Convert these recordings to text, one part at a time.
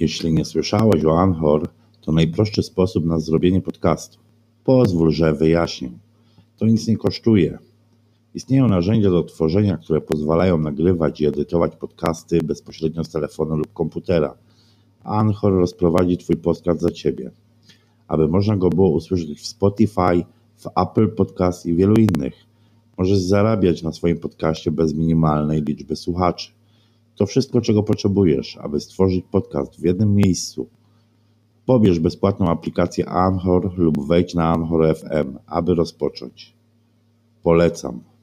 Jeśli nie słyszałeś o Anchor, to najprostszy sposób na zrobienie podcastu. Pozwól, że wyjaśnię. To nic nie kosztuje. Istnieją narzędzia do tworzenia, które pozwalają nagrywać i edytować podcasty bezpośrednio z telefonu lub komputera. Anchor rozprowadzi Twój podcast za Ciebie, aby można go było usłyszeć w Spotify, w Apple Podcast i wielu innych. Możesz zarabiać na swoim podcaście bez minimalnej liczby słuchaczy. To wszystko, czego potrzebujesz, aby stworzyć podcast w jednym miejscu. Pobierz bezpłatną aplikację Anchor lub wejdź na Anchor FM, aby rozpocząć. Polecam.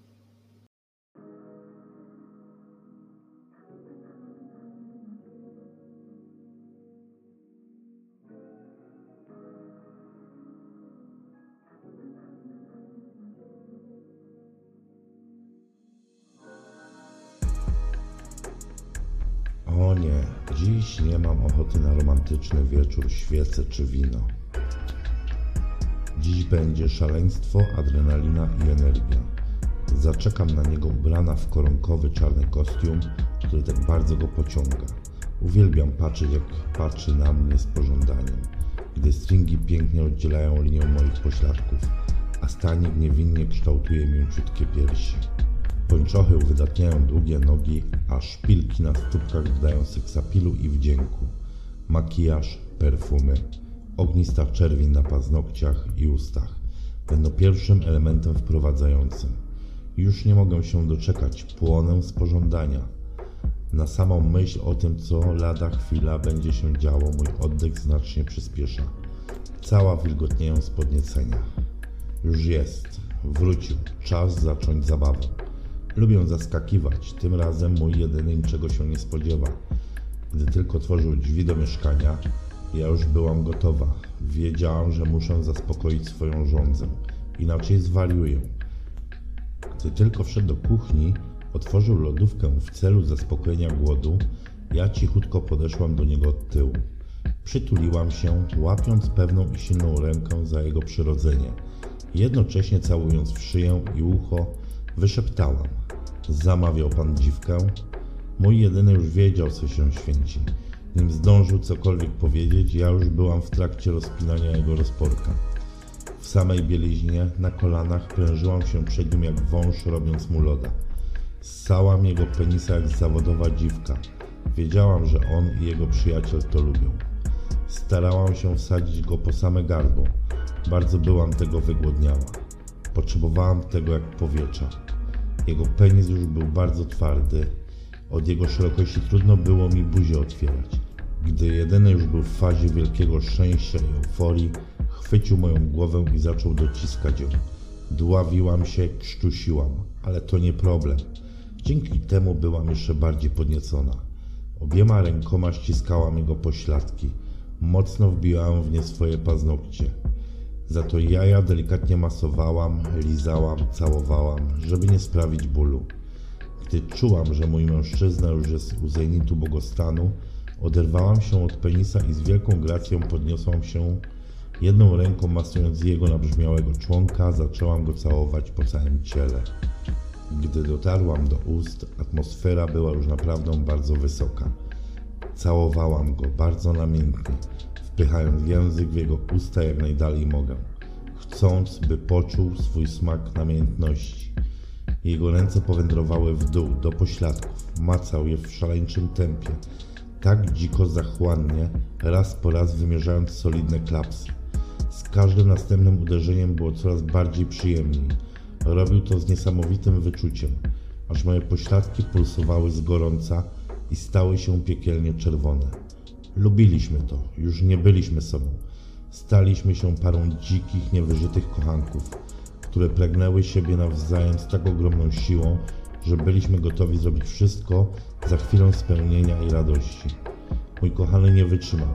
Dziś nie mam ochoty na romantyczny wieczór, świece czy wino. Dziś będzie szaleństwo, adrenalina i energia. Zaczekam na niego ubrana w koronkowy czarny kostium, który tak bardzo go pociąga. Uwielbiam patrzeć, jak patrzy na mnie z pożądaniem, gdy stringi pięknie oddzielają linią moich pośladków, a stanik niewinnie kształtuje mięciutkie piersi. Pończochy uwydatniają długie nogi, a szpilki na stópkach dodają seksapilu i wdzięku. Makijaż, perfumy, ognista czerwień na paznokciach i ustach będą pierwszym elementem wprowadzającym. Już nie mogę się doczekać, płonę z pożądania. Na samą myśl o tym, co lada chwila będzie się działo, mój oddech znacznie przyspiesza. Cała wilgotnieję z podniecenia. Już jest. Wrócił. Czas zacząć zabawę. Lubię zaskakiwać. Tym razem mój jedyny niczego się nie spodziewa. Gdy tylko otworzył drzwi do mieszkania, ja już byłam gotowa. Wiedziałam, że muszę zaspokoić swoją żądzę. Inaczej zwariuję. Gdy tylko wszedł do kuchni, otworzył lodówkę w celu zaspokojenia głodu, ja cichutko podeszłam do niego od tyłu. Przytuliłam się, łapiąc pewną i silną rękę za jego przyrodzenie. Jednocześnie całując w szyję i ucho, wyszeptałam. Zamawiał pan dziwkę? Mój jedyny już wiedział, co się święci. Nim zdążył cokolwiek powiedzieć, ja już byłam w trakcie rozpinania jego rozporka. W samej bieliźnie, na kolanach, prężyłam się przed nim jak wąż, robiąc mu loda. Ssałam jego penisa jak zawodowa dziwka. Wiedziałam, że on i jego przyjaciel to lubią. Starałam się wsadzić go po same gardło. Bardzo byłam tego wygłodniała. Potrzebowałam tego jak powietrza. Jego penis już był bardzo twardy. Od jego szerokości trudno było mi buzię otwierać. Gdy jedyny już był w fazie wielkiego szczęścia i euforii, chwycił moją głowę i zaczął dociskać ją. Dławiłam się, krztusiłam, ale to nie problem. Dzięki temu byłam jeszcze bardziej podniecona. Obiema rękoma ściskałam jego pośladki. Mocno wbijałam w nie swoje paznokcie. Za to jaja delikatnie masowałam, lizałam, całowałam, żeby nie sprawić bólu. Gdy czułam, że mój mężczyzna już jest u zenitu błogostanu, oderwałam się od penisa i z wielką gracją podniosłam się, jedną ręką masując jego nabrzmiałego członka, zaczęłam go całować po całym ciele. Gdy dotarłam do ust, atmosfera była już naprawdę bardzo wysoka. Całowałam go bardzo namiętnie, wpychając język w jego usta jak najdalej mogę, chcąc, by poczuł swój smak namiętności. Jego ręce powędrowały w dół, do pośladków, macał je w szaleńczym tempie, tak dziko zachłannie, raz po raz wymierzając solidne klapsy. Z każdym następnym uderzeniem było coraz bardziej przyjemniej. Robił to z niesamowitym wyczuciem, aż moje pośladki pulsowały z gorąca i stały się piekielnie czerwone. Lubiliśmy to, już nie byliśmy sobą. Staliśmy się parą dzikich, niewyżytych kochanków, które pragnęły siebie nawzajem z tak ogromną siłą, że byliśmy gotowi zrobić wszystko za chwilę spełnienia i radości. Mój kochany nie wytrzymał.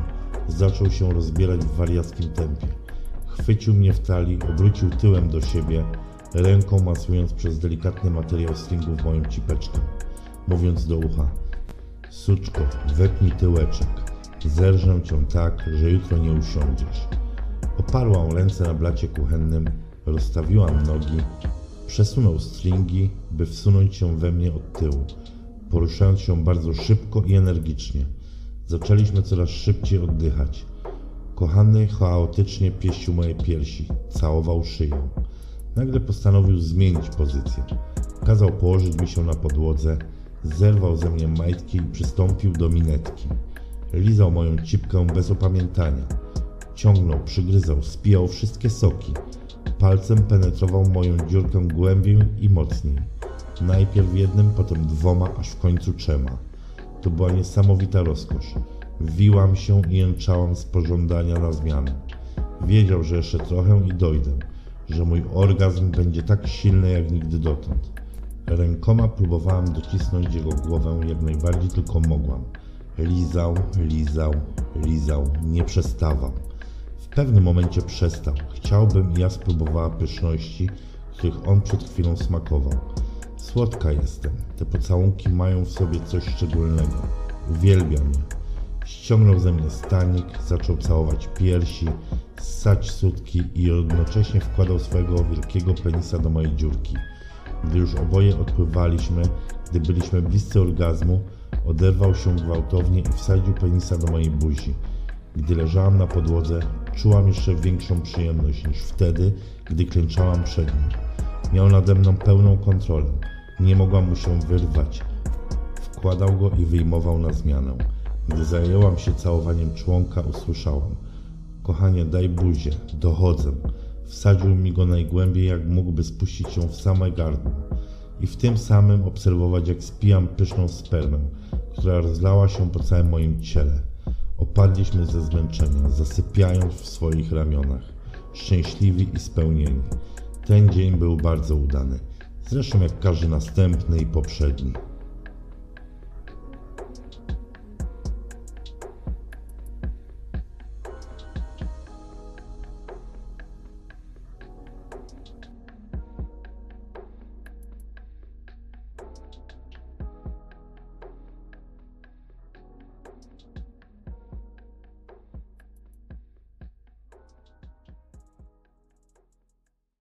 Zaczął się rozbierać w wariackim tempie. Chwycił mnie w talii, obrócił tyłem do siebie, ręką masując przez delikatny materiał stringów moją cipeczkę, mówiąc do ucha Suczko, wepnij tyłeczek. Zerżę cię tak, że jutro nie usiądziesz. Oparłam ręce na blacie kuchennym, rozstawiłam nogi, przesunął stringi, by wsunąć się we mnie od tyłu, poruszając się bardzo szybko i energicznie. Zaczęliśmy coraz szybciej oddychać. Kochany chaotycznie pieścił moje piersi, całował szyję. Nagle postanowił zmienić pozycję. Kazał położyć mi się na podłodze, zerwał ze mnie majtki i przystąpił do minetki. Lizał moją cipkę bez opamiętania. Ciągnął, przygryzał, spijał wszystkie soki. Palcem penetrował moją dziurkę głębiej i mocniej. Najpierw jednym, potem dwoma, aż w końcu trzema. To była niesamowita rozkosz. Wiłam się i jęczałam z pożądania na zmianę. Wiedział, że jeszcze trochę i dojdę, że mój orgazm będzie tak silny jak nigdy dotąd. Rękoma próbowałam docisnąć jego głowę jak najbardziej tylko mogłam. Lizał, lizał, lizał, nie przestawał. W pewnym momencie przestał. Chciałbym ja spróbowała pyszności, których on przed chwilą smakował. Słodka jestem. Te pocałunki mają w sobie coś szczególnego. Uwielbiam je. Ściągnął ze mnie stanik, zaczął całować piersi, ssać sutki i jednocześnie wkładał swojego wielkiego penisa do mojej dziurki. Gdy już oboje odpływaliśmy, gdy byliśmy bliscy orgazmu, oderwał się gwałtownie i wsadził penisa do mojej buzi. Gdy leżałam na podłodze, czułam jeszcze większą przyjemność niż wtedy, gdy klęczałam przed nim. Miał nade mną pełną kontrolę. Nie mogłam mu się wyrwać. Wkładał go i wyjmował na zmianę. Gdy zajęłam się całowaniem członka, usłyszałam: Kochanie, daj buzię, dochodzę. Wsadził mi go najgłębiej, jak mógłby spuścić się w same gardło. I w tym samym obserwować, jak spijam pyszną spermę, która rozlała się po całym moim ciele. Opadliśmy ze zmęczenia, zasypiając w swoich ramionach, szczęśliwi i spełnieni. Ten dzień był bardzo udany, zresztą jak każdy następny i poprzedni.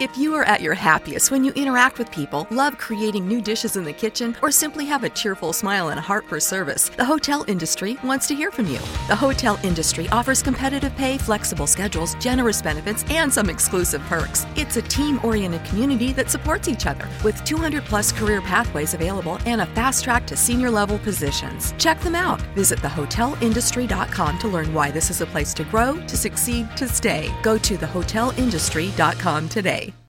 If you are at your happiest when you interact with people, love creating new dishes in the kitchen, or simply have a cheerful smile and a heart for service, the hotel industry wants to hear from you. The hotel industry offers competitive pay, flexible schedules, generous benefits, and some exclusive perks. It's a team oriented community that supports each other with 200 plus career pathways available and a fast track to senior level positions. Check them out. Visit thehotelindustry.com to learn why this is a place to grow, to succeed, to stay. Go to thehotelindustry.com today